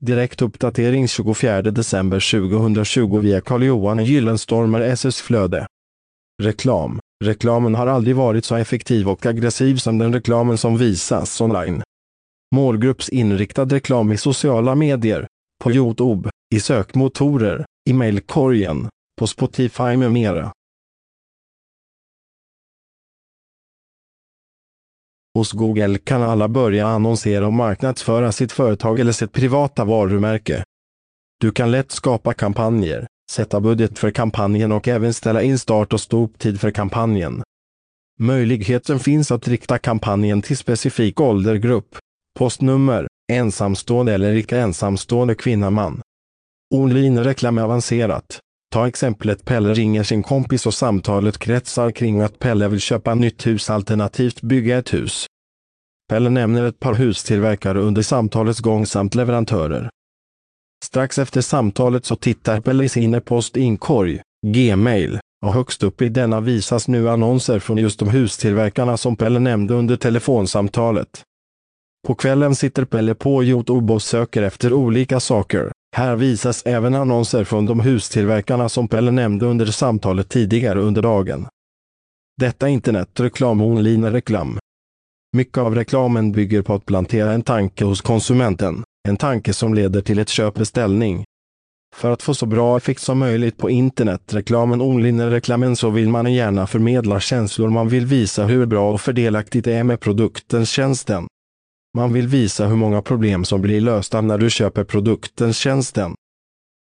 Direkt uppdatering 24 december 2020 via Carl-Johan Gyllenstormer SS Flöde. Reklam. Reklamen har aldrig varit så effektiv och aggressiv som den reklamen som visas online. Målgruppsinriktad reklam i sociala medier, på Youtube, i sökmotorer, i mejlkorgen, på Spotify med mera. Hos Google kan alla börja annonsera och marknadsföra sitt företag eller sitt privata varumärke. Du kan lätt skapa kampanjer, sätta budget för kampanjen och även ställa in start och stoptid för kampanjen. Möjligheten finns att rikta kampanjen till specifik åldergrupp, postnummer, ensamstående eller icke ensamstående kvinna-man. Online-reklam är avancerat. Ta exemplet Pelle ringer sin kompis och samtalet kretsar kring att Pelle vill köpa nytt hus alternativt bygga ett hus. Pelle nämner ett par hustillverkare under samtalets gång samt leverantörer. Strax efter samtalet så tittar Pelle i sin e-post inkorg, Gmail, och högst upp i denna visas nu annonser från just de hustillverkarna som Pelle nämnde under telefonsamtalet. På kvällen sitter Pelle på Youtube och söker efter olika saker. Här visas även annonser från de hustillverkarna som Pelle nämnde under samtalet tidigare under dagen. Detta internetreklam online-reklam. Mycket av reklamen bygger på att plantera en tanke hos konsumenten, en tanke som leder till ett köpbeställning. För att få så bra effekt som möjligt på internetreklamen online-reklamen så vill man gärna förmedla känslor man vill visa hur bra och fördelaktigt det är med produkten tjänsten. Man vill visa hur många problem som blir lösta när du köper produkten tjänsten.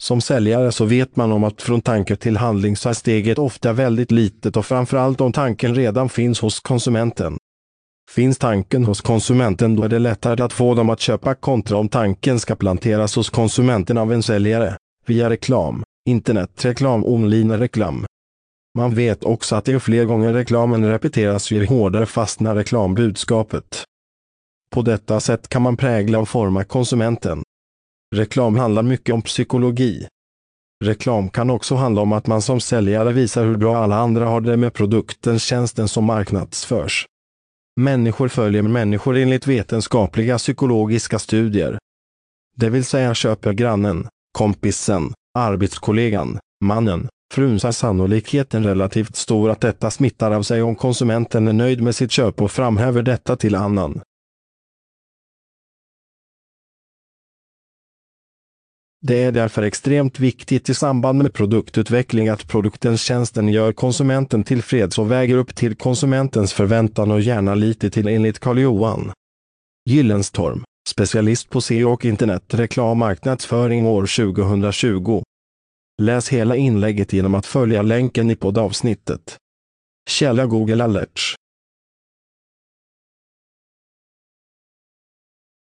Som säljare så vet man om att från tanke till handling så är steget ofta väldigt litet och framförallt om tanken redan finns hos konsumenten. Finns tanken hos konsumenten då är det lättare att få dem att köpa kontra om tanken ska planteras hos konsumenten av en säljare, via reklam, internetreklam, online-reklam. Man vet också att ju fler gånger reklamen repeteras ju hårdare fastnar reklambudskapet. På detta sätt kan man prägla och forma konsumenten. Reklam handlar mycket om psykologi. Reklam kan också handla om att man som säljare visar hur bra alla andra har det med produkten, tjänsten som marknadsförs. Människor följer människor enligt vetenskapliga psykologiska studier. Det vill säga köper grannen, kompisen, arbetskollegan, mannen, frun så är sannolikheten relativt stor att detta smittar av sig om konsumenten är nöjd med sitt köp och framhäver detta till annan. Det är därför extremt viktigt i samband med produktutveckling att produktens tjänsten gör konsumenten tillfreds och väger upp till konsumentens förväntan och gärna lite till enligt Carl-Johan Gyllenstorm, specialist på SEO och internetreklam marknadsföring år 2020. Läs hela inlägget genom att följa länken i poddavsnittet. Källa Google Alerts